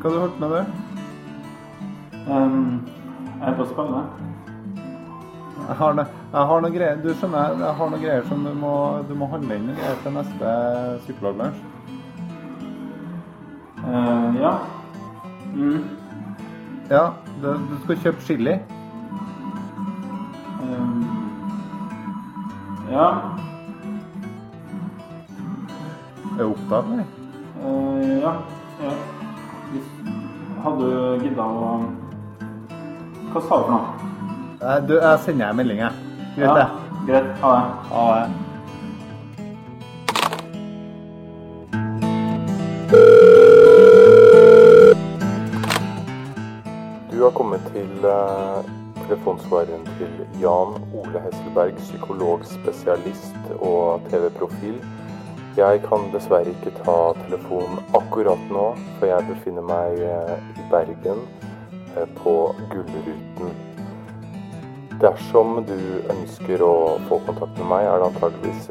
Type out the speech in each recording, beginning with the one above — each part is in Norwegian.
hva har du holdt med der? Um, jeg er på spillet. Jeg har, jeg har noen greier Du skjønner, jeg har noen greier som du må, du må handle inn i til neste psykologlunsj. Uh, ja. Mm. Ja, du, du skal kjøpe chili. Um, ja. Er du opptatt, eller? Uh, ja. ja. Hadde du gidda å Hva sa du for noe? Eh, Du, jeg sender deg en melding, jeg. Greit, Ja, det. greit. Ha det. Ha det. Du har kommet til eh, telefonsvareren til Jan Ole Hesselberg, psykologspesialist og TV-profil. Jeg kan dessverre ikke ta telefonen akkurat nå, for jeg befinner meg eh, i Bergen eh, på Gullruten. Dersom du ønsker å få kontakt med meg, er det antageligvis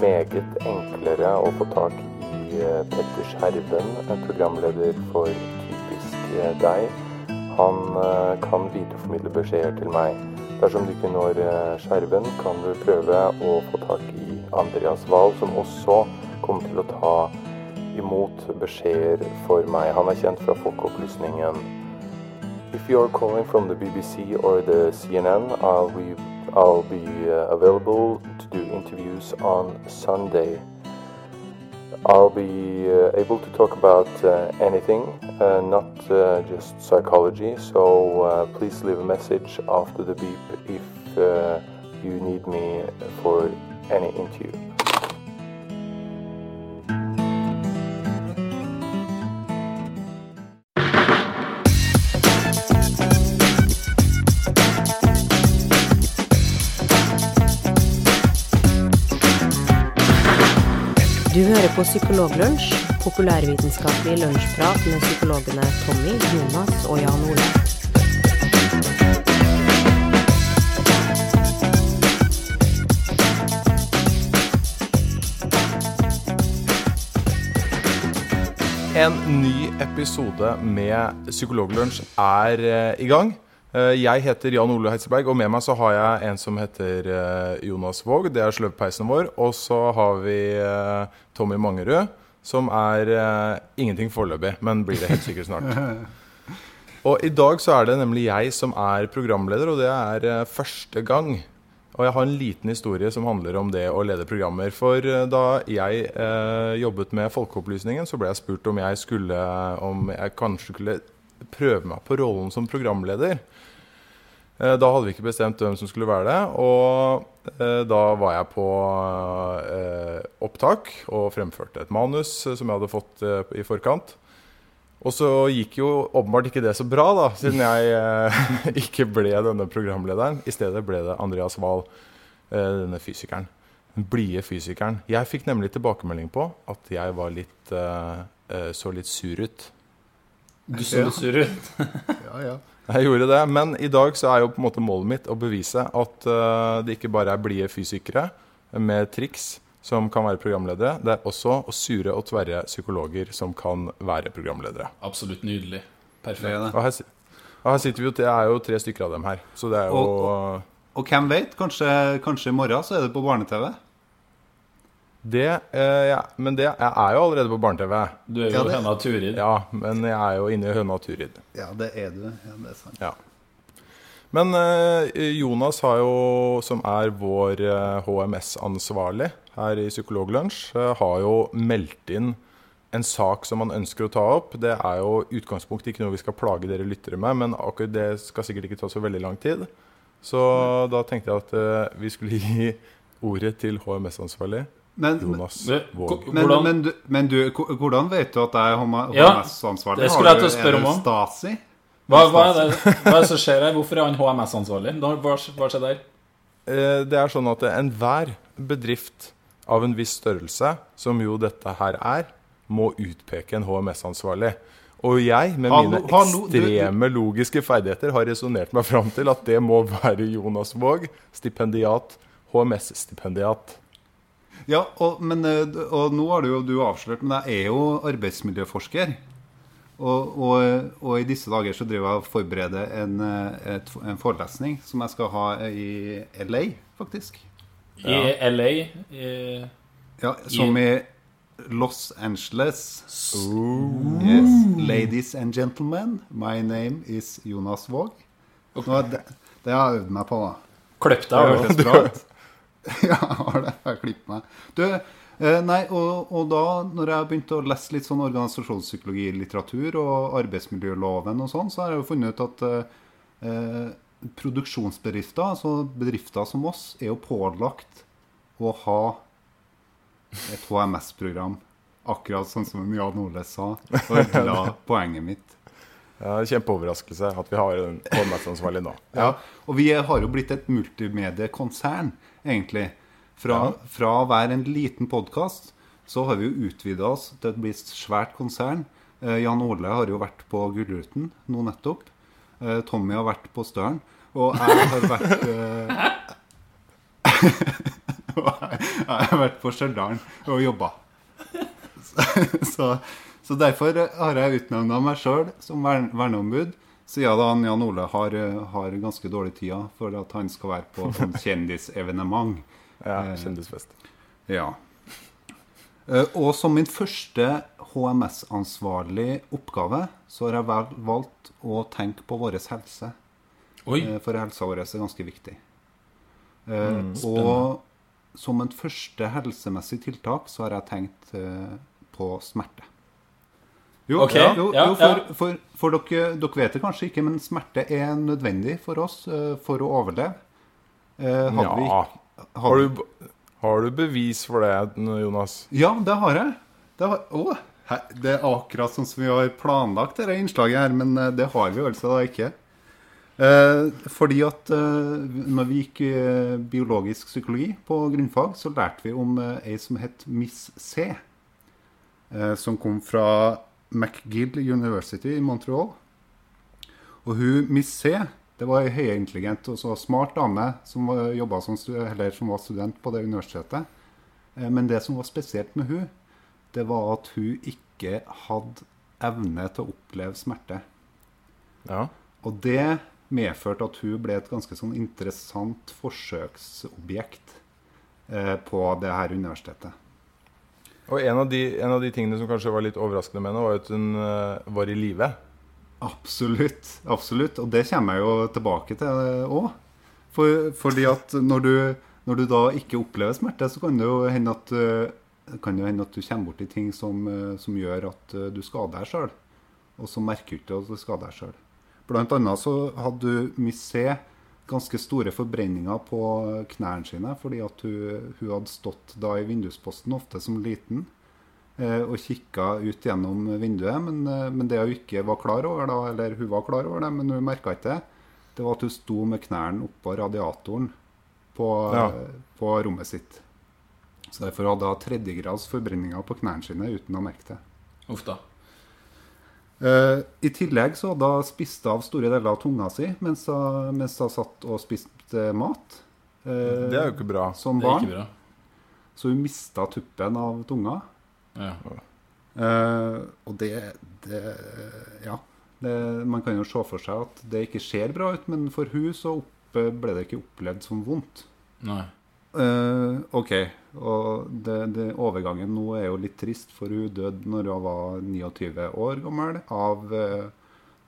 meget enklere å få tak i eh, Petter Skjerven, programleder for Typisk eh, deg. Han eh, kan videreformidle beskjeder til meg. Dersom du ikke når eh, Skjerven, kan du prøve å få tak i Andreas Wahl, som også kommer til å ta imot beskjeder for meg. Han er kjent fra Folkeopplysningen. If you are calling from the BBC or the CNN, I'll be, I'll be uh, available to do interviews on Sunday. I'll be uh, able to talk about uh, anything, not just psychology. So please leave a message after the beep if you need me for any you. Du hører på Psykologlunsj, populærvitenskapelig lunsjprat med psykologene Tommy, Jonas og Jan Ole. Episode med Psykologlunsj er eh, i gang. Eh, jeg heter Jan Ole Heitseberg, og med meg så har jeg en som heter eh, Jonas Våg. Det er sløvpeisen vår. Og så har vi Tommy Mangerud, som er ingenting foreløpig, men blir det helt sikkert snart. Og i dag så er det nemlig jeg som er programleder, og det er første gang. Og jeg har en liten historie som handler om det å lede programmer. For eh, da jeg eh, jobbet med Folkeopplysningen, så ble jeg spurt om jeg skulle Om jeg kanskje skulle prøve meg på rollen som programleder. Eh, da hadde vi ikke bestemt hvem som skulle være det. Og eh, da var jeg på eh, opptak og fremførte et manus eh, som jeg hadde fått i forkant. Og så gikk jo åpenbart ikke det så bra, da, siden jeg eh, ikke ble denne programlederen. I stedet ble det Andreas Wahl, eh, denne fysikeren. Den blide fysikeren. Jeg fikk nemlig tilbakemelding på at jeg var litt eh, eh, så litt sur ut. Du så litt sur ut. Ja, ja. Jeg gjorde det, men i dag så er jo på en måte målet mitt å bevise at eh, det ikke bare er blide fysikere med triks som kan være programledere. Det er også sure og tverre psykologer som kan være programledere. Absolutt nydelig. Perfekt. er det. Og her, og her sitter vi jo, det er jo tre stykker av dem her. Så det er jo Og- Og hvem vet? Kanskje, kanskje i morgen så er det på barne-TV? det, eh, ja, Men det, jeg er jo allerede på barne-TV. Du er jo ja, høna Turid. Ja, men jeg er jo inne i høna Turid. Ja, det er du. Ja, det er sant. Ja. Men eh, Jonas har jo, som er vår eh, HMS-ansvarlig her i Psykologlunsj, eh, har jo meldt inn en sak som han ønsker å ta opp. Det er jo utgangspunktet ikke noe vi skal plage dere lyttere med, men akkurat det skal sikkert ikke ta så veldig lang tid. Så da tenkte jeg at eh, vi skulle gi ordet til HMS-ansvarlig Men, Jonas Våg. men, Hvordan- men, men du, hvordan vet du at jeg er HM- HMS-ansvarlig? Ja, det skulle jeg til å spørre om. Stasi? Hva, hva, er det, hva er det som skjer her? Hvorfor er han HMS-ansvarlig? Hva, hva skjer der? Eh, Det er sånn at enhver bedrift av en viss størrelse, som jo dette her er, må utpeke en HMS-ansvarlig. Og jeg, med mine ekstreme logiske ferdigheter, har resonnert meg fram til at det må være Jonas Våg, stipendiat, HMS-stipendiat. Ja, og, men, eh, og nå har du jo du avslørt, men jeg er jo arbeidsmiljøforsker. Og, og, og i disse dager så driver jeg og forbereder en, eh, en forelesning som jeg skal ha i LA, faktisk. I LA i, Ja, som i Los Angeles. Yes. Ladies and gentlemen, my name is Jonas Våg. Okay. det, det har jeg øvd meg på, da. Kløpt deg. hørtes bra ut. ja, har det. Jeg klipper meg. Du, eh, nei, og, og da når jeg begynte å lese litt sånn organisasjonspsykologi-litteratur og arbeidsmiljøloven og sånn, så har jeg jo funnet ut at eh, eh, produksjonsbedrifter, altså bedrifter som oss, er jo pålagt å ha et HMS-program. Akkurat sånn som Jan Ole sa. Og la poenget mitt. Ja, Kjempeoverraskelse at vi har en HMS-ansvarlig nå. Ja, og vi har jo blitt et multimediekonsern, egentlig. Fra, fra å være en liten podkast, så har vi jo utvida oss til et blitt svært konsern. Eh, Jan Ole har jo vært på Gullruten nå nettopp. Eh, Tommy har vært på Støren. Og jeg har vært eh, og jeg, jeg har vært på Stjørdal og jobba. Så, så, så derfor har jeg utnevna meg sjøl som vern, verneombud. Siden da Jan Ole har, har ganske dårlig tida for at han skal være på sånn kjendisevenement. Ja, Kjendisfest. Ja. Eh, Og som min første HMS-ansvarlig oppgave, så har jeg valgt å tenke på vår helse. Oi. Eh, For helsa vår er ganske viktig. Mm, og som et første helsemessig tiltak så har jeg tenkt eh, på smerte. Jo, okay. ja, jo, ja, jo for, ja. for, for dere, dere vet det kanskje ikke, men smerte er nødvendig for oss eh, for å overleve. Hadde ja. vi ikke- Har du, har du bevis for det, Jonas? Ja, det har jeg. Det, har, å, det er akkurat sånn som vi har planlagt dette innslaget her, men eh, det har vi altså da ikke. Eh, fordi at eh, når vi gikk eh, biologisk psykologi på grunnfag, så lærte vi om ei som het Miss C. Eh, som kom fra McGill University i Montreal. Og hun Miss C det var ei høyintelligent og så smart dame som, var, som, eller som var student på det universitetet. Eh, Men det som var spesielt med hun, det var at hun ikke hadde evne til å oppleve smerte. Ja. Og det medførte at hun ble et ganske sånn interessant forsøksobjekt eh, på det her universitetet. Og en av, de, en av de tingene som kanskje var litt overraskende med henne, var at hun eh, var i live. Absolutt. absolutt. Og det kommer jeg jo tilbake til òg. For, fordi at når du, når du da ikke opplever smerte, så kan det jo hende at, eh, kan det hende at du kommer borti ting som, eh, som gjør at eh, du skader deg sjøl. Og så merker du ikke at du skader deg sjøl. Blant annet så hadde du Miss ganske store forbrenninger på knærne sine fordi at hun, hun hadde stått da i vindusposten ofte som liten eh, og kikka ut gjennom vinduet. Men, eh, men det hun ikke var klar over, da, eller hun var klar over det, men hun merka ikke det, det var at hun sto med knærne oppå radiatoren på, Ja. eh, på rommet sitt. Så derfor hadde hun tredjegrads forbrenninger på knærne sine uten å merke det. Uff da. Eh, I tillegg så hadde hun spist av store deler av tunga si mens hun, mens hun satt og spiste mat. Uh, Det er jo ikke bra. Som Det er barn. ikke bra. Så hun mista tuppen av tunga. Ja. Uh, og det, det Ja. Det, man kan jo se for seg at det ikke ser bra ut, men for hun så opp, ble det ikke opplevd som vondt. Nei. Eh, ok, og det, det, overgangen nå er jo litt trist, for hun døde når hun var 29 år gammel av, uh,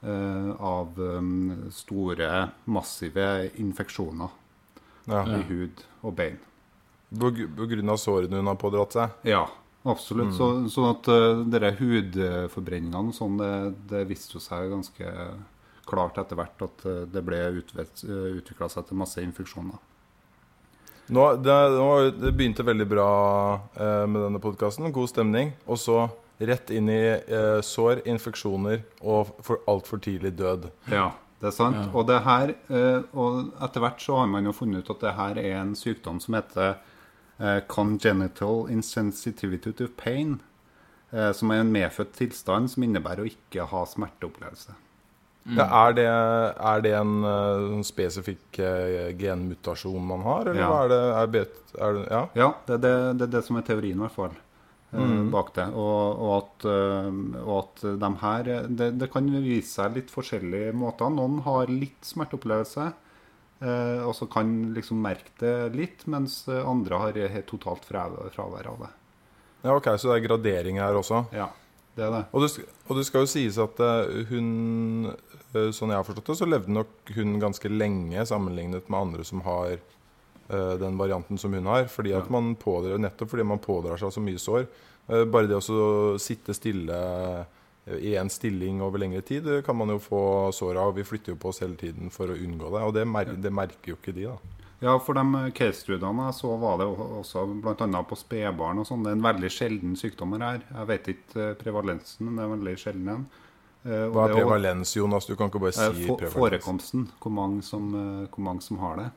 eh, av um, store, massive infeksjoner Ja. i hud og bein. På, på grunn av sårene hun har pådratt seg. Ja, absolutt. Så, sånn at uh, dere hudforbrenningene sånn, det, det viste seg ganske klart etter hvert at eh, det ble utvikla seg til masse infeksjoner. Nå, det, nå, det begynte veldig bra eh, med denne podkasten. God stemning. Og så rett inn i eh, sår, infeksjoner og for altfor tidlig død. Ja, det er sant. Ja. Og, det her, eh, og etter hvert så har man jo funnet ut at det her er en sykdom som heter eh, congenital insensitivity to pain. Eh, som er en medfødt tilstand som innebærer å ikke ha smerteopplevelse. Ja, er, det, er det en sånn spesifikk uh, genmutasjon man har, eller Ja. er det? Er bet, er det ja? Ja, det er det, det det som er teorien, i hvert fall. eh, Mm. bak det. Og, og, at, og at de her det, det kan vise seg litt forskjellige måter. Noen har litt smerteopplevelse, eh, og så kan liksom merke det litt, mens andre har helt totalt fra- fravær av det. Ja, ok, Så det er gradering her også. Ja, det er det. Og det, og det skal jo sies at eh, hun eh, Sånn jeg har forstått det, så levde nok hun ganske lenge sammenlignet med andre som har eh, den varianten som hun har. Fordi at man pådrar, nettopp fordi man pådrar seg så mye sår. Bare det å sitte stille i en stilling over lengre tid kan man jo få sår av. Vi flytter jo på oss hele tiden for å unngå det, og det, mer det merker jo ikke de. da. Ja, for de case-studiene jeg så var det også bl.a. på spedbarn og sånn. Det er en veldig sjelden sykdom her. Jeg vet ikke eh, prevalensen, men det er en veldig sjelden en. Eh, Hva er prevalens, Jonas? Du kan ikke bare eh, si for, prevalens. Forekomsten. Hvor mange, som, eh, hvor mange som har det.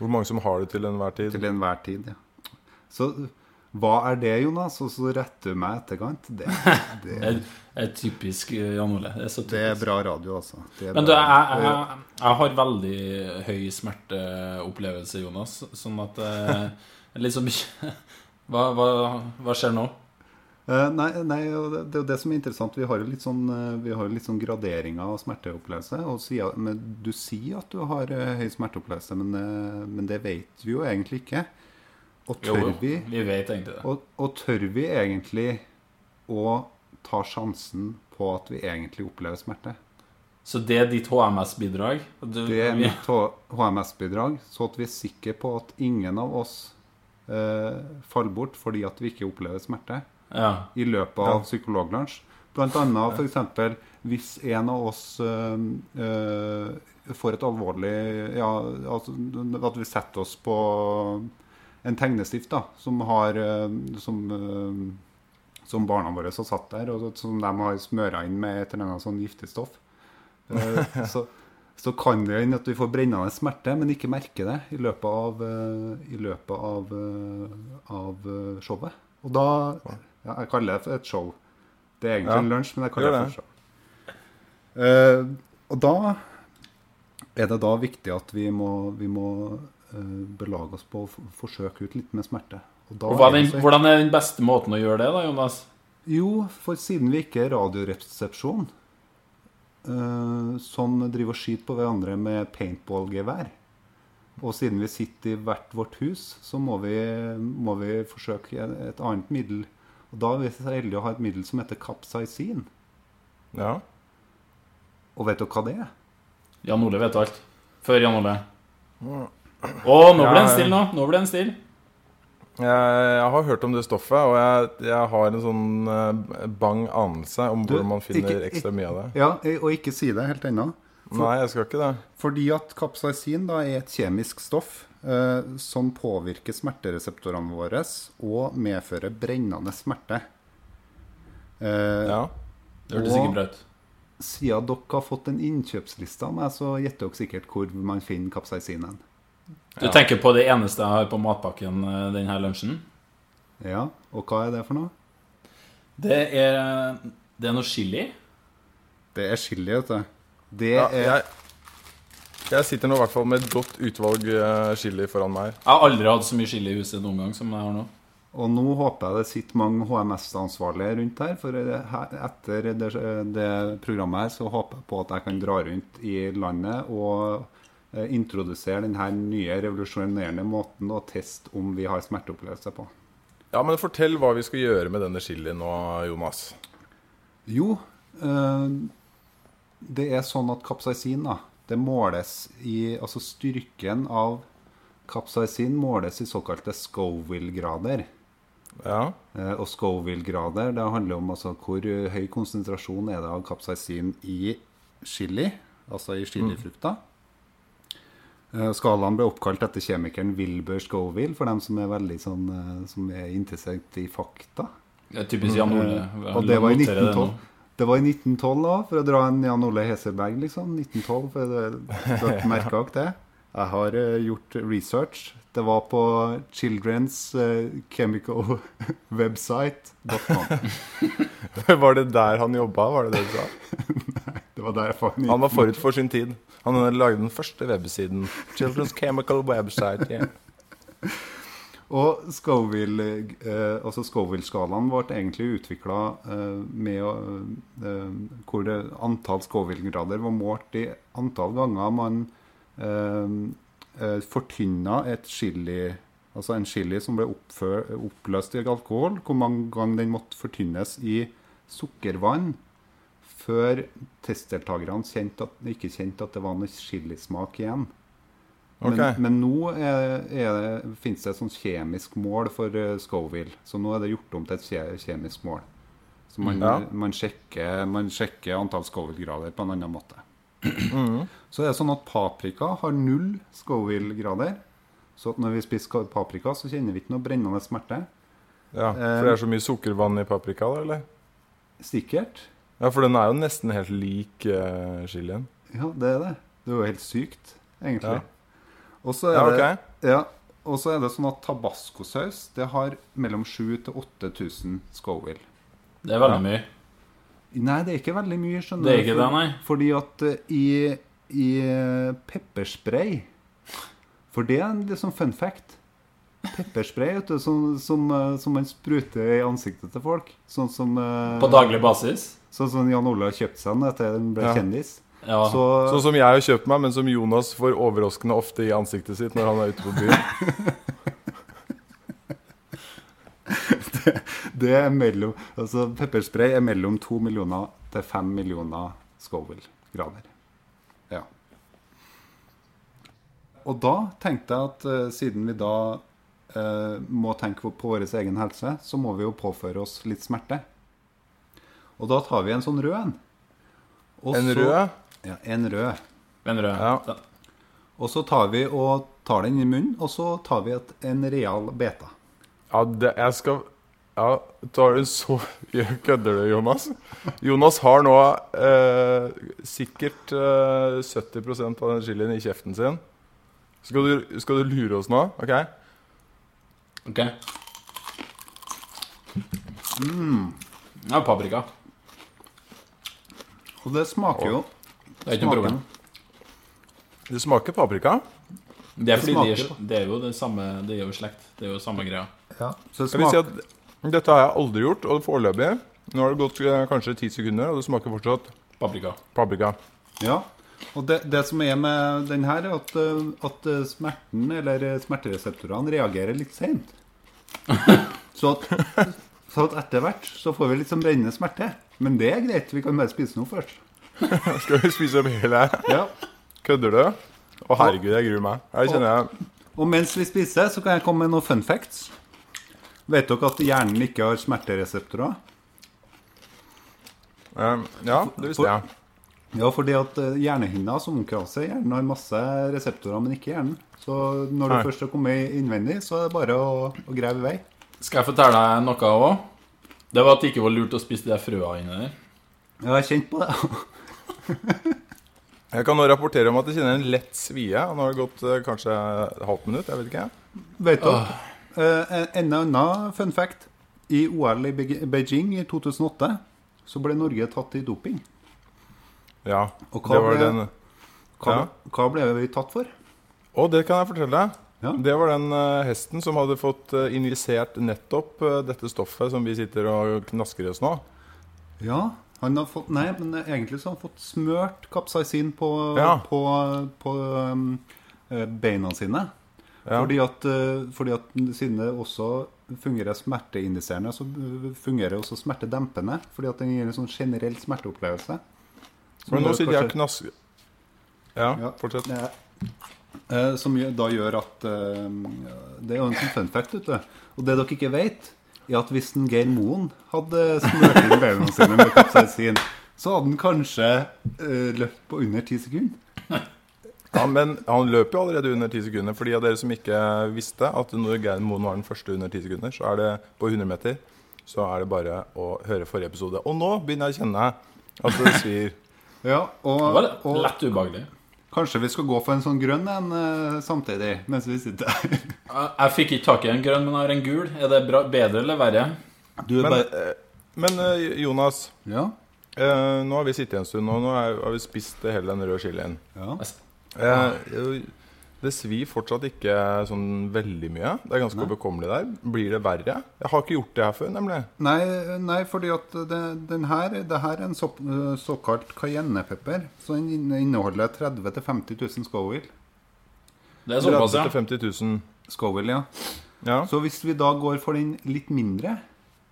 Hvor mange som har det til enhver tid? Til enhver tid, ja. Så hva er det, Jonas? Og så retter du meg i etterkant. Det, Det det, er, typisk eh, Jan Ole. Det er så det er bra radio, altså. Det er Men du, jeg, jeg, jeg har veldig høy smerteopplevelse, Jonas. Sånn at eh, Litt hva, hva, hva skjer nå? Eh, nei, nei det, er jo det som er interessant. Vi har jo litt sånn, vi har jo litt sånn graderinger av smerteopplevelse. Og sier, men du sier at du har høy smerteopplevelse, men, men det vet vi jo egentlig ikke. Og tør jo, vi vi vet egentlig det. og, og tør vi egentlig å ta sjansen på at vi egentlig opplever smerte? Så det er ditt HMS-bidrag? Det er mitt HMS-bidrag, så at vi er sikre på at ingen av oss eh, faller bort fordi at vi ikke opplever smerte Ja. i løpet av psykologlunsj. Blant annet f.eks. hvis en av oss eh, øh, får et alvorlig Ja, altså at vi setter oss på en tegnestift da, som har øh, som, øh, som barna våre har satt der, og som de har smøra inn med et eller annet sånn giftig stoff. Eh, så, så kan det hende at vi får brennende smerte, men ikke merker det i løpet av, i løpet av, av showet. Og da ja, Jeg kaller det for et show. Det er egentlig Ja, en lunsj, men jeg kaller det for et show. Uh, og da er det da viktig at vi må, vi må eh, belage oss på å forsøke ut litt med smerte. Og da Og hva er den, hvordan er den beste måten å gjøre det, da, Jonas? Jo, for siden vi ikke er radioresepsjon uh, som driver og skyter på hverandre med paintballgevær, og siden vi sitter i hvert vårt hus, så må vi, må vi forsøke et annet middel. Og da er vi så heldige å ha et middel som heter capsaicin. Ja. Og vet du hva det er? Jan Ole vet alt. Før Jan Ole. Å, nå ble den stille, nå. Nå ble den stille. Jeg, jeg har hørt om det stoffet, og jeg, jeg har en sånn eh, bang anelse om Du, hvor man finner ikke- ekstra mye av det. Ja, og ikke si det helt ennå. Nei, jeg skal ikke det. Fordi at kapsaisin da er et kjemisk stoff eh, som påvirker smertereseptorene våre og medfører brennende smerte. Eh, Ja. Det hørtes sikkert ikke bra ut. Siden dere har fått en innkjøpsliste av meg, så gjetter dere sikkert hvor man finner capsaicinen. Du tenker på det eneste jeg har på matpakken eh, denne lunsjen? Ja, og hva er det for noe? Det er, det er noe chili. Det er chili, vet du. Det Ja, er jeg, jeg sitter nå i hvert fall med et godt utvalg eh, chili foran meg. Jeg har aldri hatt så mye chili i huset noen gang som jeg har nå. Og nå håper jeg det sitter mange HMS-ansvarlige rundt her. For etter det, det programmet her så håper jeg på at jeg kan dra rundt i landet og introdusere denne nye revolusjonerende måten å teste om vi har smerteopplevelse på. Ja, men fortell hva vi skal gjøre med denne chilien nå, Jonas. Jo, eh, det er sånn at kapsaisin da, det måles i Altså styrken av kapsaisin måles i såkalte Scoville-grader. Ja. Eh, Og Scoville-grader det handler om altså hvor høy konsentrasjon er det av kapsaisin i chili, altså i chilifrukta. Eh, Skalaen ble oppkalt etter kjemikeren Wilbur Scoville, for dem som er veldig sånn, eh, som er interessert i fakta. Det er typisk Jan Ole. Eh, Og det var i Jeg noterer det nå. 1912. Det var i 1912 da, for å dra en Jan Ole Heserberg, liksom. 1912, for dere merker ikke det? Jeg har eh, gjort research. Det var på Children's eh, Chemical Website. Var det der han jobba, var det det du sa? Var Han var forut for sin tid. Han lagde den første websiden. Children's Chemical Website. Yeah. Og eh, altså Scoville-skalaen ble egentlig utvikla eh, med eh, hvor det, antall Scoville-grader var målt i antall ganger man fortynna et chili Altså en chili som ble oppløst i alkohol, hvor mange ganger den måtte fortynnes i sukkervann før testdeltakerne kjente at, ikke kjente at det var noe chilismak igjen. Men, Ok. men nå er, er det, finnes det et sånt kjemisk mål for uh, Scoville. Så nå er det gjort om til et kje- kjemisk mål. Så man, Ja. man, sjekker, man sjekker antall Scoville-grader på en annen måte. Mhm. Så er sånn at paprika har null Scoville-grader. Så når vi spiser paprika, så kjenner vi ikke noe brennende smerte. Ja, For det er så mye sukkervann i paprika, da, eller? Sikkert. Ja, for den er jo nesten helt lik uh, chilien. Ja, det er det. Det er jo helt sykt, egentlig. Ja. Og så er Ja, det. Ja, er det sånn at tabascosaus det har mellom 7000 til 8000 Scoville. Det er veldig Ja. mye. Nei, det er ikke veldig mye, skjønner Det er ikke det, nei. Fordi at uh, i, i eh, pepperspray For det er en liksom fun fact. Pepperspray vet du, som, som, som man spruter i ansiktet til folk. Sånn som uh, På daglig basis. Sånn som Jan Ole har kjøpt seg etter han ble Ja. kjendis. Ja. Så, Sånn som jeg har kjøpt meg, men som Jonas får overraskende ofte i ansiktet sitt når han er ute på byen. det er mellom Altså pepperspray er mellom 2 millioner til 5 millioner Scoville-grader. Ja. Og da tenkte jeg at uh, siden vi da uh, må tenke på, på vår egen helse, så må vi jo påføre oss litt smerte. Og da tar vi en sånn rød en. Og En så- rød? Ja, en rød. En rød. Ja. Og så tar vi og tar den i munnen, og så tar vi et, en real beta. Ja, det, jeg skal Ja, tar du så Kødder du, Jonas? Jonas har nå eh, sikkert eh, 70% av den chilien i kjeften sin. Skal du, skal du lure oss nå? OK? Ok. Ja, paprika. Og det smaker jo Det er ikke noe smaker- problem. Det smaker paprika. Det er fordi smaker de er, det er jo det samme Det er jo slekt. Det er jo samme greia. Ja, så det Jeg vil si smaker, at Dette har jeg aldri gjort, og foreløpig Nå har det gått eh, kanskje ti sekunder, og det smaker fortsatt Paprika. paprika. Ja, og det, det som er med den her, er at, eh, at eh, smerten, eller eh, smertereseptorene, reagerer litt sent. Så at, så at etter hvert så får vi litt sånn brennende smerte. Men det er greit, vi kan bare spise noe først. Skal vi spise opp hele? Ja. Kødder du? Å, herregud, jeg gruer meg. Jeg kjenner jeg Og mens vi spiser, så kan jeg komme med noen fun facts. Vet dere at hjernen ikke har smertereseptorer? Um, Ja, det visste jeg. Ja, fordi at eh, hjernehinna som omkranser hjernen har masse reseptorer, men ikke hjernen. Så når du Nei. først har kommet innvendig, så er det bare å, å grave i vei. Skal jeg fortelle deg noe òg? Det var at det ikke var lurt å spise de frøa inni der. Ja, jeg kjente kjent på det. Jeg kan nå rapportere om at jeg kjenner en lett svie. Nå har det gått eh, kanskje et halvt minutt. jeg vet ikke. Vet du, eh, en annen fun fact. I OL i Be- Beijing i 2008 så ble Norge tatt i doping. Ja, Og hva det var ble- den Hva, Ja. hva ble vi tatt for? Å, det kan jeg fortelle deg. Ja. Det var den uh, hesten som hadde fått uh, injisert nettopp uh, dette stoffet som vi sitter og knasker i oss nå. Ja, han har fått Nei, men egentlig så har han fått smørt kapsaisin på, Ja. på, på um, beina sine. Ja. Fordi, at, fordi at siden det også fungerer smerteindiserende, så fungerer også smertedempende. Fordi at den gir en sånn generell smerteopplevelse. Men nå sitter jeg og knasker Ja, Ja. fortsett. Eh, eh, som da gjør at eh, Det er jo en sånn fun fact, vet du. Og det dere ikke vet, er at hvis en Geir Moen hadde smurt inn beina sine med kapsaisin, så hadde han kanskje eh, løpt på under ti sekunder. Ja, men han løper jo allerede under 10 sekunder. For de av dere som ikke visste at når Geir Moen var den første under 10 sekunder, så er det på 100 meter. Så er det bare å høre forrige episode. Og nå begynner jeg å kjenne at det svir. Ja, og, Det var lett ubehagelig. Kanskje vi skal gå for en sånn grønn en eh, samtidig, mens vi sitter her. Jeg, fikk ikke tak i en grønn, men jeg har en gul. Er det bra, bedre eller verre? Du er Men, bare eh, men eh, Jonas, Ja. eh, nå har vi sittet en stund, og nå har vi spist hele den røde chilien. ja. Eh, Det svir fortsatt ikke sånn veldig mye. Det er ganske overkommelig der. Blir det verre? Jeg har ikke gjort det her før, nemlig. Nei, nei fordi at det, den her, det her er en så, såkalt cayennepepper. Så den inneholder 30 000-50 000 Scoville. Det er såpass, 30 ja. 000-50 000. Scoville, ja. Ja. Så hvis vi da går for den litt mindre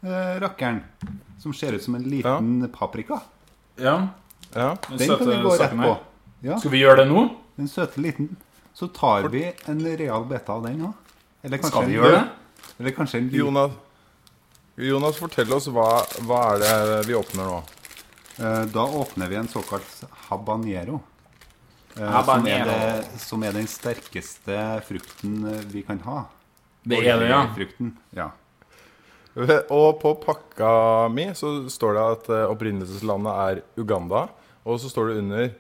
eh, rakkeren, som ser ut som en liten paprika, ja. ja. Den den kan vi gå rett på. Ja, Skal vi gjøre det nå? Den søte liten. Så tar vi en real beta av den òg. Eller kanskje Skal vi gjøre det? Eller kanskje en liten Jonas, Jonas, fortell oss hva, hva er det vi åpner nå? Eh, Da åpner vi en såkalt habanero. eh, Som, er det, som er den sterkeste frukten eh, vi kan ha. Det er det, ja. Frukten, ja. Og på pakka mi så står det at opprinnelseslandet er Uganda. Og så står det under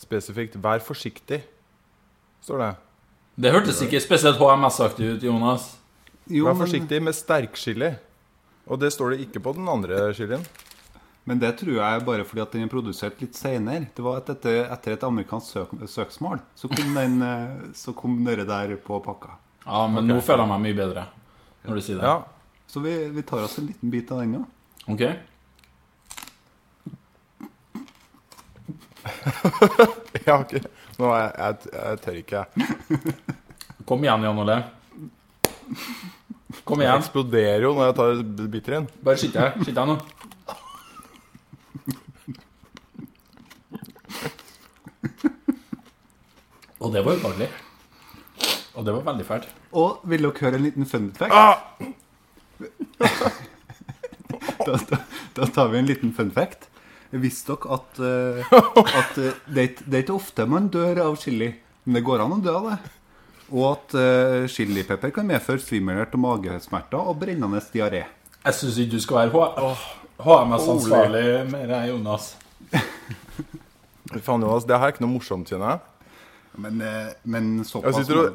spesifikt 'vær forsiktig'. Står det. Det hørtes ikke spesielt HMS-aktig ut, Jonas. Jo, Vær forsiktig med sterkchili. Og det står det ikke på den andre chilien. men det tror jeg bare fordi at den er produsert litt seinere. Det var etter, etter et amerikansk søk, søksmål så kom, den, så kom dere der på pakka. Ja, men nå føler jeg meg mye bedre når du sier det. Ja. Så vi, vi tar oss en liten bit av den nå. Ok? Jeg har ikke Nå er jeg, jeg, jeg tør ikke. Kom igjen, Jan Ole. Kom Jeg igjen. eksploderer jo når jeg tar biter inn. Bare sitt her. Sitt her nå. Og det var ubehagelig. Og det var veldig fælt. Og vil dere høre en liten fun fact? da, da, da tar vi en liten fun fact. Visste dere at, uh, at eh, det, er det er ikke ofte man dør av chili, men det går an å dø av det. Og at uh, chilipepper kan medføre svimmelhet og magesmerter og brennende diaré. Jeg syns ikke du skal være HMS-ansvarlig mer, jeg, Jonas. Faen, Jonas, det her er ikke noe morsomt, kjenner jeg. Men, men såpass Jeg sitter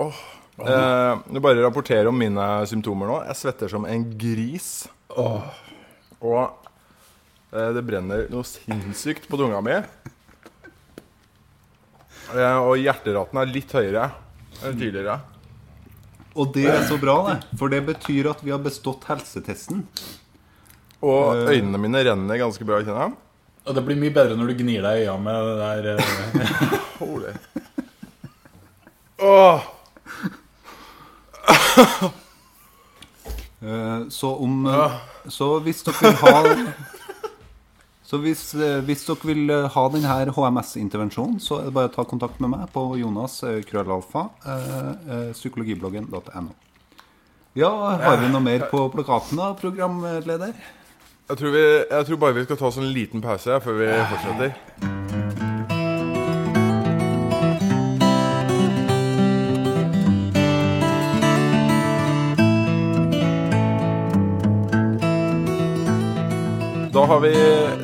og- Eh, jeg bare rapporterer om mine symptomer nå. Jeg svetter som en gris. Og eh, det brenner noe sinnssykt på tunga mi. Eh, og hjerteraten er litt høyere enn tidligere. Og det er så bra, det. For det betyr at vi har bestått helsetesten. Og øynene mine renner ganske bra, kjenner jeg. Og det blir mye bedre når du gnir deg i øynene med det der eh, Holy. Åh. Eh, Så om eh, Så hvis dere vil ha Så hvis, eh, hvis dere vil eh, ha denne HMS-intervensjonen, så er det bare å ta kontakt med meg på Jonas eh, krøllalfa, psykologibloggen.no. Ja, har vi noe mer på plakaten da, programleder? Jeg tror, vi, jeg tror bare vi skal ta oss en liten pause før vi fortsetter. Har vi,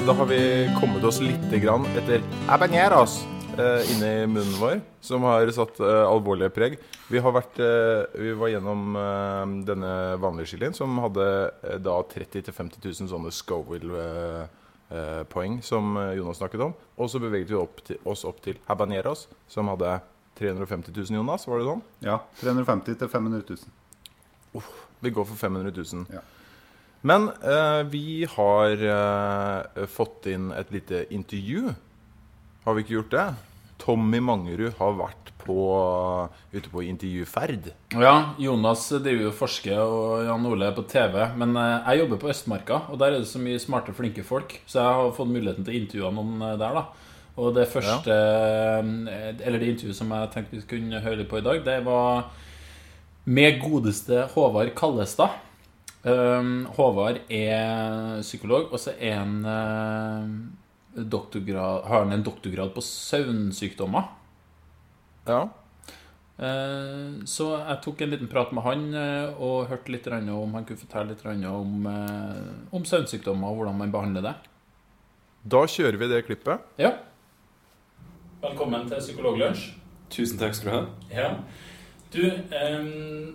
da har vi kommet oss litt grann etter Abaneros eh, inni munnen vår, som har satt eh, alvorlige preg. Vi, har vært, eh, vi var gjennom eh, denne vanlige chilien, som hadde eh, da 30 000-50 000 sånne Scoville-poeng, som eh, Jonas snakket om. Og så beveget vi opp til, oss opp til habaneros, som hadde 350 000, Jonas. Var det sånn? Ja. 350 til 500 000. Vi går for 500 000. Ja. Men eh, vi har eh, fått inn et lite intervju. Har vi ikke gjort det? Tommy Mangerud har vært på, ute på intervjuferd. Ja, Jonas driver jo forsker, og Jan Ole er på TV. Men eh, jeg jobber på Østmarka, og der er det så mye smarte, flinke folk. Så jeg har fått muligheten til å intervjue noen eh, der, da. Og det første ja. Eller det intervjuet som jeg tenkte vi kunne høre på i dag, det var med godeste Håvard Kallestad. Um, Håvard er psykolog, og så er han eh, doktorgrad, har han en doktorgrad på søvnsykdommer. Ja. Eh, Så jeg tok en liten prat med han eh, og hørte litt om han kunne fortelle litt om, eh, om søvnsykdommer og hvordan man behandler det. Da kjører vi det klippet. Ja. Velkommen til Psykologlunsj. Tusen takk skal du ha. Ja. Du, eh,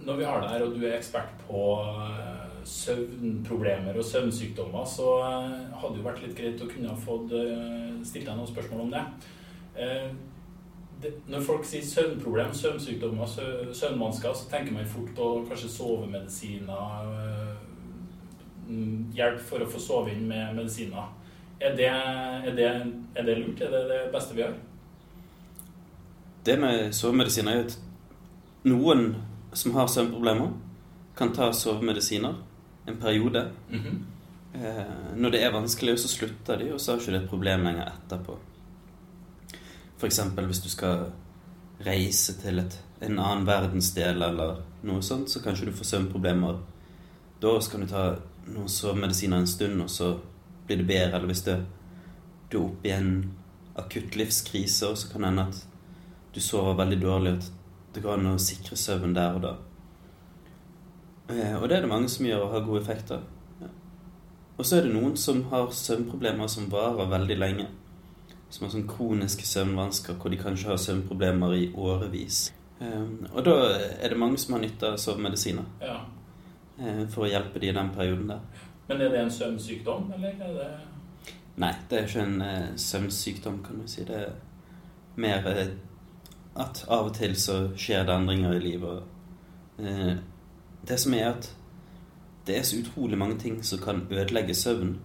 når vi har deg her, og du er ekspert på søvnproblemer og søvnsykdommer, så eh, hadde det jo vært litt greit å kunne ha fått eh, stilt deg noen spørsmål om det. Eh, når folk sier søvnproblem, søvnsykdommer, sø- søvnvansker, så tenker man fort på kanskje sovemedisiner, mm, hjelp for å få sove inn med medisiner. Er det, er det, er det lurt? Er det det beste vi gjør? Det med sovemedisiner er at noen som har søvnproblemer, kan ta sovemedisiner en periode. Mhm. Eh, når det er vanskelig, så slutter de, og så har ikke det et problem lenger etterpå. F.eks. hvis du skal reise til et, en annen verdensdel eller noe sånt, så kanskje du får søvnproblemer. Da så kan du ta noen sovemedisiner en stund, og så blir det bedre. Eller hvis det, du er oppe i en akutt livskrise, og så kan det hende at du sover veldig dårlig, at det går an å sikre søvn der og da. Eh, Og det er det mange som gjør og har gode effekter. Ja. Og så er det noen som har søvnproblemer som varer veldig lenge. Som har sånn kroniske søvnvansker hvor de kanskje har søvnproblemer i årevis. Eh, Og da er det mange som har nytte av sovemedisiner Ja. eh, for å hjelpe de i den perioden der. Men er det en søvnsykdom, eller er det Nei, det er ikke en eh, søvnsykdom, kan du si. Det er mer eh, at av og til så skjer det endringer i livet. Og, det som er at det er så utrolig mange ting som kan ødelegge søvn.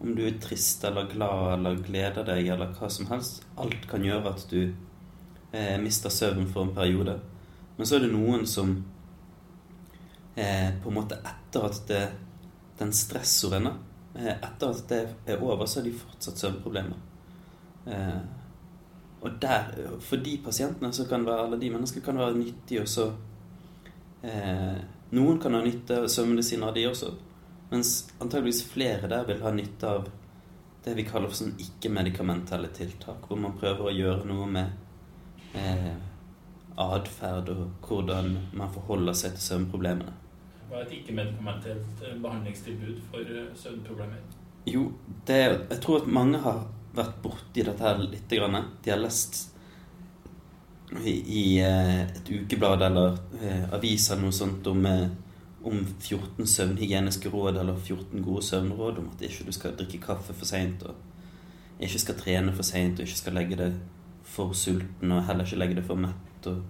Om du er trist eller glad eller gleder deg eller hva som helst. Alt kan gjøre at du eh, mister søvn for en periode. Men så er det noen som eh, på en måte etter at det, den stressordet eh, Etter at det er over, så har de fortsatt søvnproblemer. Eh, og der, for de pasientene så kan være, eller de menneskene kan være nyttig også eh, Noen kan ha nytte av søvnmedisiner, de også. Mens antageligvis flere der vil ha nytte av det vi kaller for sånn ikke-medikamentelle tiltak. Hvor man prøver å gjøre noe med eh, atferd og hvordan man forholder seg til søvnproblemene. hva er et ikke-medikamentelt eh, behandlingstilbud for eh, søvnproblemer? Jo, det jeg tror at mange har vært borti dette her litt. Grann. De har lest i, eh, et ukeblad eller eh, avis eller noe sånt om, eh, om 14 søvnhygieniske råd eller 14 gode søvnråd om at ikke du skal drikke kaffe for seint og ikke skal trene for seint og ikke skal legge deg for sulten og heller ikke legge deg for mett og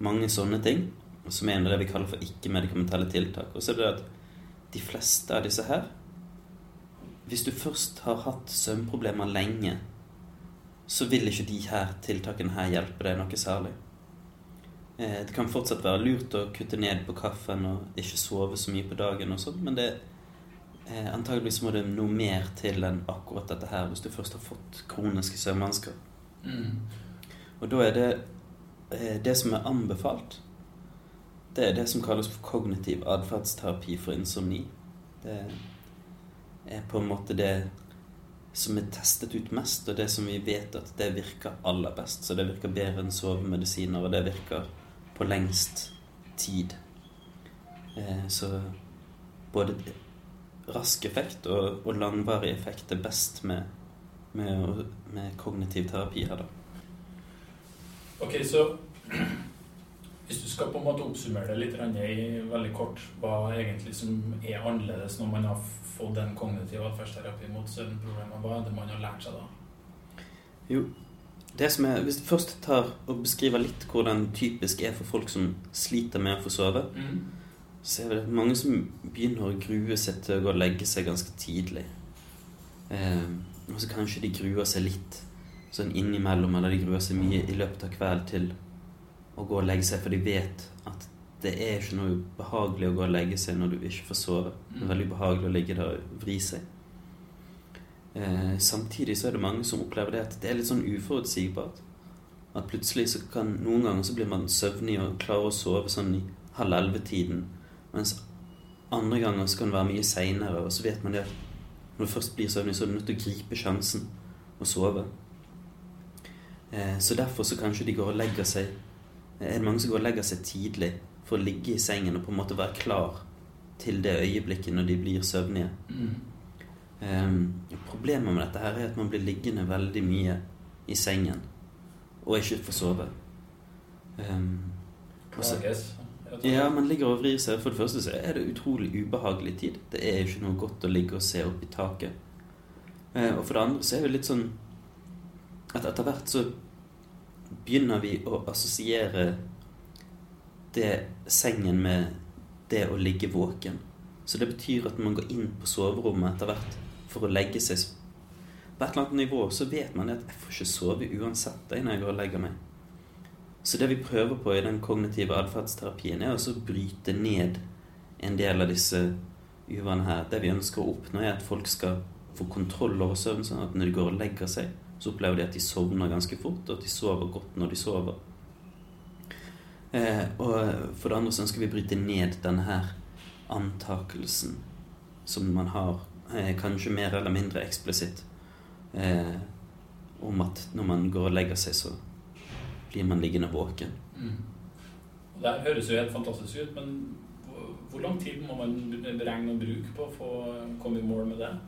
mange sånne ting. Som er det vi kaller for ikke-medikamentelle tiltak. Og så er det at de fleste av disse her hvis du først har hatt søvnproblemer lenge, så vil ikke de her tiltakene her hjelpe deg noe særlig. Eh, Det kan fortsatt være lurt å kutte ned på kaffen og ikke sove så mye på dagen og sånt, men det eh, antageligvis må det noe mer til enn akkurat dette her hvis du først har fått kroniske søvnvansker. Mm. Og da er det eh, det som er anbefalt, det er det som kalles for kognitiv atferdsterapi for insomni. Det er på en måte det som er testet ut mest, og det som vi vet at det virker aller best. Så det virker bedre enn sovemedisiner, og det virker på lengst tid. Eh, så både rask effekt og, og langvarig effekt er best med, med, med kognitiv terapi her, da. Ok, så hvis du skal på en måte oppsummere det litt i veldig kort, hva egentlig som er annerledes når man har fått en kognitiv atferdsterapi mot søvnproblemer, hva er det man har lært seg da? Jo, det som er, Hvis du først tar og beskriver litt hvordan typisk er for folk som sliter med å få sove, så er det mange som begynner å grue seg til å gå og legge seg ganske tidlig. Eh, og så kanskje de gruer seg litt sånn innimellom, eller de gruer seg mye i løpet av kvelden til å gå og legge seg, for de vet at det er ikke noe behagelig å gå og legge seg når du ikke får sove. Det er veldig behagelig å ligge der og vri seg. Eh, samtidig så er det mange som opplever det at det er litt sånn uforutsigbart. At plutselig så kan Noen ganger så blir man søvnig og klarer å sove sånn i halv elleve-tiden. Mens andre ganger så kan det være mye seinere, og så vet man det at når du først blir søvnig, så er du nødt til å gripe sjansen og sove. Eh, så derfor så kanskje de går og legger seg Er det mange som går og legger seg tidlig for å ligge i sengen og på en måte være klar til det øyeblikket når de blir søvnige. Ehm, problemet med dette her er at man blir liggende veldig mye i sengen og ikke får sove. Um, også, ja, man ligger og vrir seg. For det første så er det utrolig ubehagelig tid. Det er ikke noe godt å ligge og se opp i taket. Uh, og for det andre så er det litt sånn at etter hvert så begynner vi å assosiere det sengen med det å ligge våken. Så det betyr at man går inn på soverommet etter hvert for å legge seg På et eller annet nivå så vet man at jeg får ikke sove uansett det når jeg går og legger meg. Så det vi prøver på i den kognitive atferdsterapien, er å bryte ned en del av disse uvanene her. Det vi ønsker å oppnå, er at folk skal få kontroll over søvn, sånn at når de går og legger seg, så opplever de at de sovner ganske fort, og at de sover godt når de sover. Eh, og for det andre så ønsker vi å bryte ned denne her antakelsen som man har, eh, kanskje mer eller mindre eksplisitt, eh, om at når man går og legger seg, så blir man liggende våken. Mm. Det høres jo helt fantastisk ut, men hvor lang tid må man beregne og bruke på for å komme i mål med det?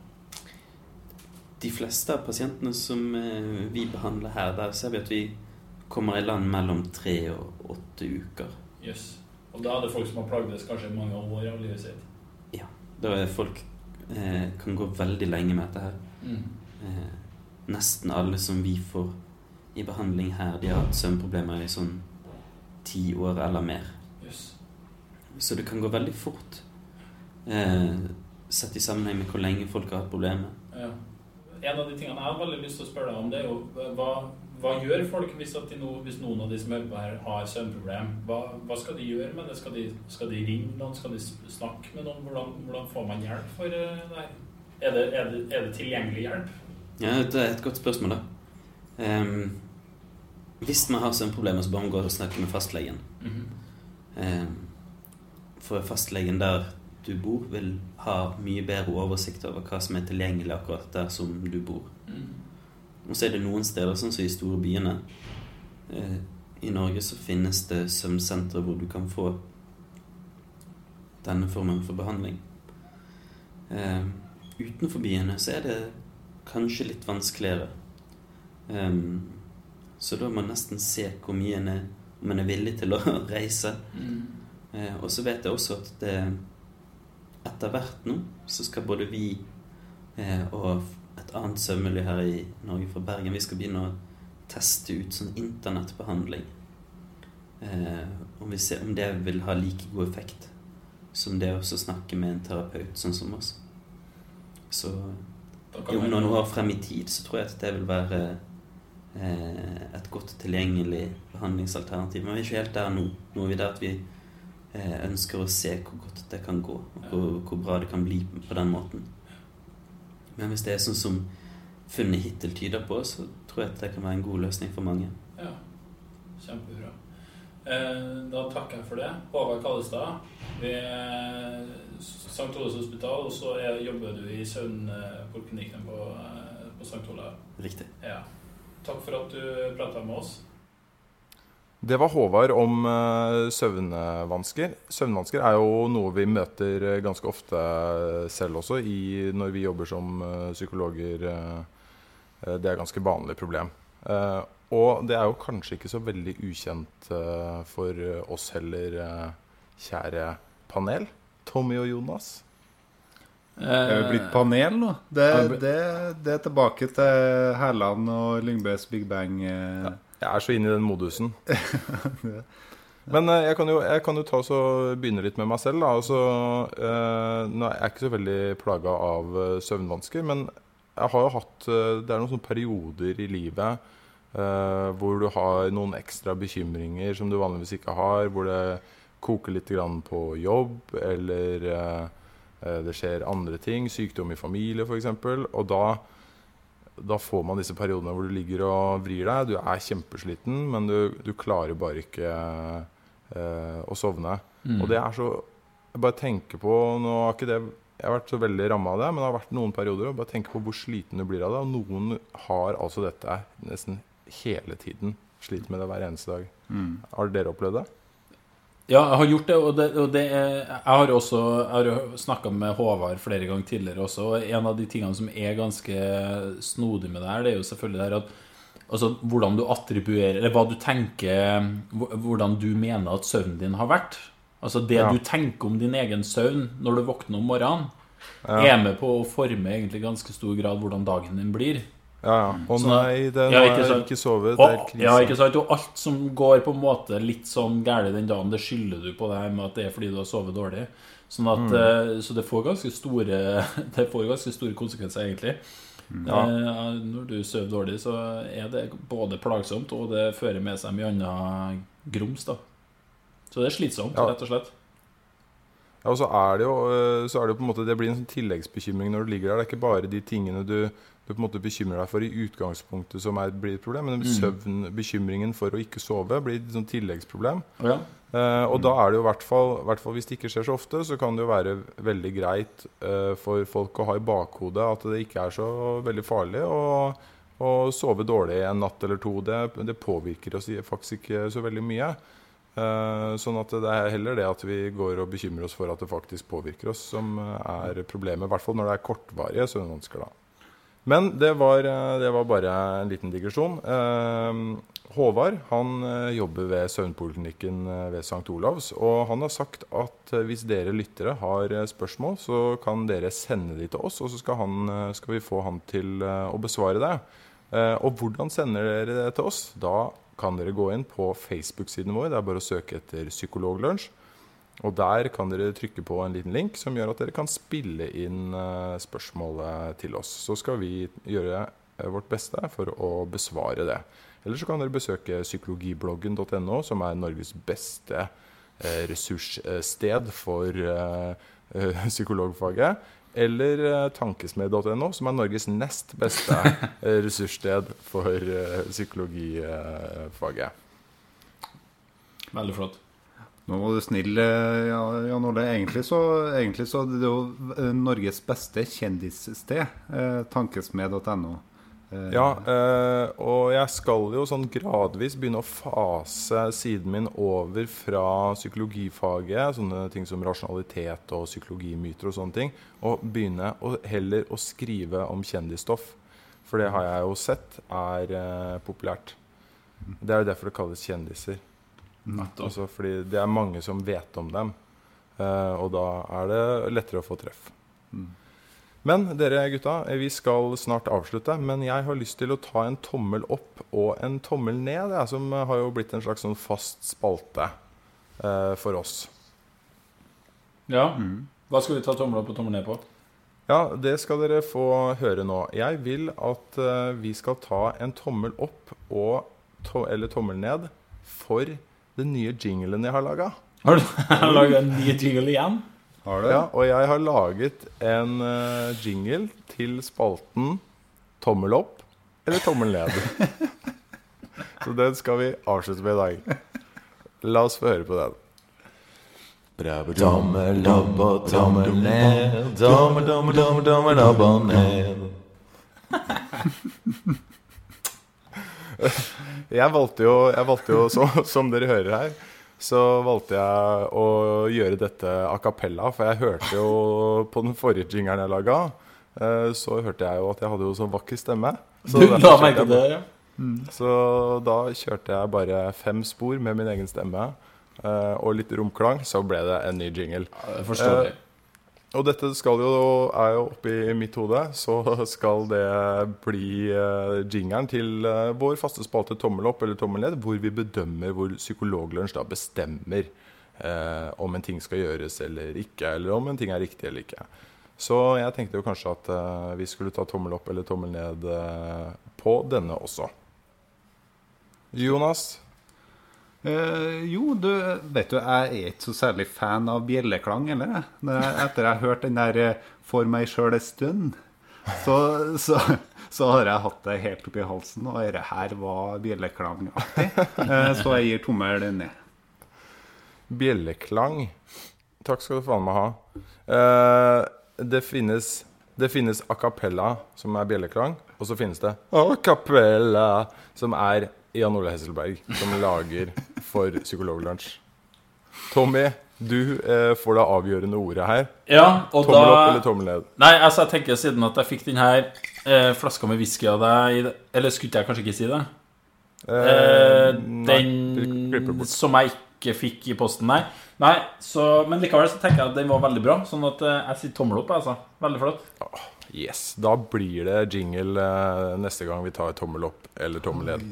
De fleste av pasientene som eh, vi behandler her, der ser vi at vi kommer i land mellom tre og åtte uker. Jøss. Og da er det folk som har plagdes kanskje mange år av livet sitt. Ja. Da er folk eh, kan gå veldig lenge med dette her. Mm. Eh, nesten alle som vi får i behandling her, de har hatt søvnproblemer i sånn ti år eller mer. Yes. Så det kan gå veldig fort. Eh, sett i sammenheng med hvor lenge folk har hatt problemer. Ja. En av de tingene jeg har veldig lyst til å spørre deg om, det er jo hva, hva gjør folk hvis, nå, hvis noen av de som jobber her, har søvnproblem? Hva, hva skal de gjøre med det? Skal de, skal de ringe noen? Skal de snakke med noen? Hvordan, hvordan får man hjelp for eh, det her? Er det, er, det, er det tilgjengelig hjelp? Ja, det er et godt spørsmål, da. Um, hvis man har søvnproblemer, så bør man gå og snakke med fastlegen. Mm -hmm. um, for fastlegen der du bor, vil ha mye bedre oversikt over hva som er tilgjengelig akkurat der som du bor. Mm. Og så er det noen steder, sånn som i store byene eh, I Norge så finnes det søvnsentre hvor du kan få denne formen for behandling. Eh, utenfor byene så er det kanskje litt vanskeligere. Eh, så da må man nesten se hvor mye en er, om en er villig til å reise. Eh, og så vet jeg også at det etter hvert nå så skal både vi eh, og et annet søvnmiljø her i Norge fra Bergen Vi skal begynne å teste ut sånn internettbehandling. Eh, om vi ser om det vil ha like god effekt som det å snakke med en terapeut sånn som oss. Så om noen år frem i tid så tror jeg at det vil være eh, et godt tilgjengelig behandlingsalternativ. Men vi er ikke helt der nå. Nå er vi der at vi ønsker å se hvor godt det kan gå, og hvor, hvor bra det kan bli på den måten. Men hvis det er sånn som funnet hittil tyder på, så tror jeg at det kan være en god løsning for mange. Ja, kjempebra. Eh, da takker jeg for det. Håvard Kallestad ved St. Olavs hospital, og så er, jobber du i søvnpoliklinikken på, eh, på St. Olav. Riktig. Ja. Takk for at du prata med oss. Det var Håvard om eh, søvnvansker. Søvnvansker er jo noe vi møter eh, ganske ofte selv også i, når vi jobber som eh, psykologer. eh, eh, det er et ganske vanlig problem. Eh, og det er jo kanskje ikke så veldig ukjent eh, for oss heller, eh, kjære panel. Tommy og Jonas. Det er jo blitt panel nå. Det, det, det er tilbake til Hærland og Lyngbøs Big Bang. eh. Jeg er så inne i den modusen. Men eh, jeg kan jo, jeg kan jo ta og begynne litt med meg selv. Da. Altså, eh, nå er jeg ikke så veldig plaga av eh, søvnvansker, men jeg har jo hatt Det er noen sånne perioder i livet eh, hvor du har noen ekstra bekymringer som du vanligvis ikke har. Hvor det koker litt grann på jobb, eller det skjer andre ting. Sykdom i familie, f.eks. Og da da får man disse periodene hvor du ligger og vrir deg. Du er kjempesliten, men du, du klarer bare ikke eh, å sovne. Og det er så Jeg bare tenker på Nå har ikke det Jeg har vært så veldig ramma av det, men det har vært noen perioder. Og bare tenker på hvor sliten du blir av det. Og noen har altså dette nesten hele tiden. Sliter med det hver eneste dag. Har dere opplevd det? Ja, jeg har gjort det, og, det, og det er, jeg har også snakka med Håvard flere ganger tidligere også, og en av de tingene som er ganske snodig med det her, det er jo selvfølgelig det her at Altså hvordan du attribuerer Eller hva du tenker Hvordan du mener at søvnen din har vært. Altså det Ja. du tenker om din egen søvn når du våkner om morgenen, er med på å forme egentlig ganske stor grad hvordan dagen din blir. Ja, ja. Å Sånn nei, det, Ja, ikke sant. ikke sovet. Det er krise. ja, ikke sant? Og alt som går på en måte litt sånn galt den dagen, det skylder du på det her med at det er fordi du har sovet dårlig. Sånn at, Mm. eh, Så det får ganske store Det får ganske store konsekvenser, egentlig. Ja. Eh, når du sover dårlig, så er det både plagsomt, og det fører med seg mye annet grums. da Så det er slitsomt, Ja. rett og slett. Ja, og så er det jo øh, Så er det jo på en måte Det blir en sånn tilleggsbekymring når du ligger der. Det er ikke bare de tingene du, du på en måte bekymrer deg for i utgangspunktet som er, blir et problem, men søvn, bekymringen for å ikke sove blir et sånn tilleggsproblem. Ja. Eh, og da er det jo i hvert fall, hvis det ikke skjer så ofte, så kan det jo være veldig greit eh, for folk å ha i bakhodet at det ikke er så veldig farlig å, å sove dårlig en natt eller to. Det, det påvirker oss faktisk ikke så veldig mye. Uh, sånn at det er heller det at vi går og bekymrer oss for at det faktisk påvirker oss, som er problemet. I hvert fall når det er kortvarige søvnvansker. da. Men det var, eh, det var bare en liten digresjon. Eh, Håvard han eh, jobber ved søvnpoliklinikken ved St. Olavs. Og han har sagt at hvis dere lyttere har spørsmål, så kan dere sende de til oss, og så skal, han, skal vi få han til å besvare det. Og hvordan sender dere det til oss? Da kan dere gå inn på Facebook-siden vår. Det er bare å søke etter Psykologlunsj. Og der kan dere trykke på en liten link som gjør at dere kan spille inn eh, spørsmålet til oss. Så skal vi gjøre eh, vårt beste for å besvare det. Eller så kan dere besøke psykologibloggen.no, som er Norges beste eh, ressurssted for psykologfaget. Eller tankesmed.no, som er Norges nest beste ressurssted for psykologifaget. Veldig flott. Nå var du snill, ja, Jan Ole. Egentlig så, egentlig så er det jo eh, Norges beste kjendissted. Eh, tankesmed.no. Eh, Ja, eh, og jeg skal jo sånn gradvis begynne å fase siden min over fra psykologifaget, sånne ting som rasjonalitet og psykologimyter og sånne ting, og begynne å, heller å skrive om kjendisstoff. For det har jeg jo sett er eh, populært. Det er jo derfor det kalles kjendiser. Altså fordi det er mange som vet om dem, Uh, og da er det lettere å få treff. Men dere gutta, eh, vi skal snart avslutte. Men jeg har lyst til å ta en tommel opp og en tommel ned, jeg, som eh, har jo blitt en slags sånn fast spalte uh, for oss. Ja. Hva skal vi ta tommel opp og tommel ned på? Ja, det skal dere få høre nå. Jeg vil at uh, vi skal ta en tommel opp og to eller tommel ned for den nye jinglen jeg har laga. Har du laga en ny jingle igjen? Har du? Ja, og jeg har laget en uh, jingle til spalten tommel opp eller tommel ned. Så den skal vi avslutte med i dag. La oss få høre på den. Tommel opp og tommel ned. Tommel, tommel, tommel, tommel opp og ned. Jeg valgte jo, jeg valgte jo så, som dere hører her, så valgte jeg å gjøre dette a cappella. For jeg hørte jo på den forrige jingeren jeg laga, eh, så hørte jeg jo at jeg hadde jo så vakker stemme. Så Du la jeg til det, ja. Så da kjørte jeg bare fem spor med min egen stemme eh, og litt romklang, så ble det en ny jingle. Jeg forstår det. Og dette skal jo, er jo oppi mitt hode, så skal det bli uh, jingeren til eh, vår faste spalte Tommel opp eller tommel ned, hvor vi bedømmer hvor Psykologlunsj da bestemmer eh, om en ting skal gjøres eller ikke, eller om en ting er riktig eller ikke. Så jeg tenkte jo kanskje at eh, vi skulle ta tommel opp eller tommel ned eh, på denne også. Jonas, Eh, jo, du vet du, jeg er ikke så særlig fan av bjelleklang jeg- Etter jeg har hørt den der eh, 'For meg sjøl en stund', så, så, så har jeg hatt det helt oppi halsen. Og dette her var bjelleklangaktig. Uh, så jeg gir tommel ned. bjelleklang. Takk skal du faen meg ha. Uh, det finnes det finnes a cappella, som er bjelleklang, og så finnes det a cappella, som er Jan Ole Hesselberg, som lager for Psykologlunsj. Tommy, du eh, får det avgjørende ordet her. Ja, og Tommel opp eller tommel ned? Nei, altså jeg tenker siden at jeg fikk den her eh, flaska med whisky av deg i det- Eller skulle jeg kanskje ikke si det? Eh, klipper den nei, som jeg ikke fikk i posten, nei. Nei, så, Men likevel så tenker jeg at den var veldig bra. Sånn at eh, jeg sier tommel opp. altså Veldig flott. Yes. Da blir det jingle eh, neste gang vi tar tommel opp eller tommel ned.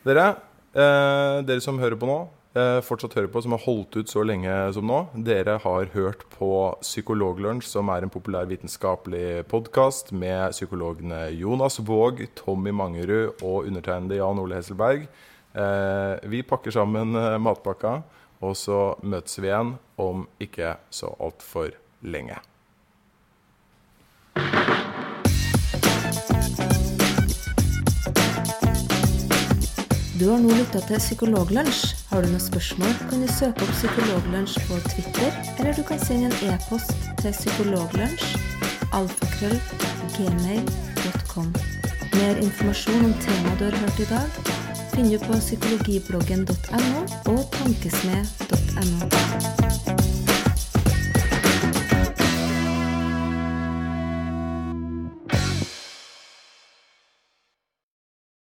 Dere, eh, dere som hører på nå, eh, fortsatt hører på, som har holdt ut så lenge som nå, dere har hørt på Psykologlunsj, som er en populær vitenskapelig podkast med psykologene Jonas Våg, Tommy Mangerud og undertegnede Jan Ole Hesselberg. Eh, vi pakker sammen eh, matpakka, og så møtes vi igjen om ikke så altfor lenge. Du har nå lytta til Psykologlunsj. Har du noen spørsmål, kan du søke opp Psykologlunsj på Twitter, eller du kan sende en e-post til psykologlunsj Mer informasjon om temaet du har hørt i dag, finner du på psykologibloggen.no og tankesmed.no.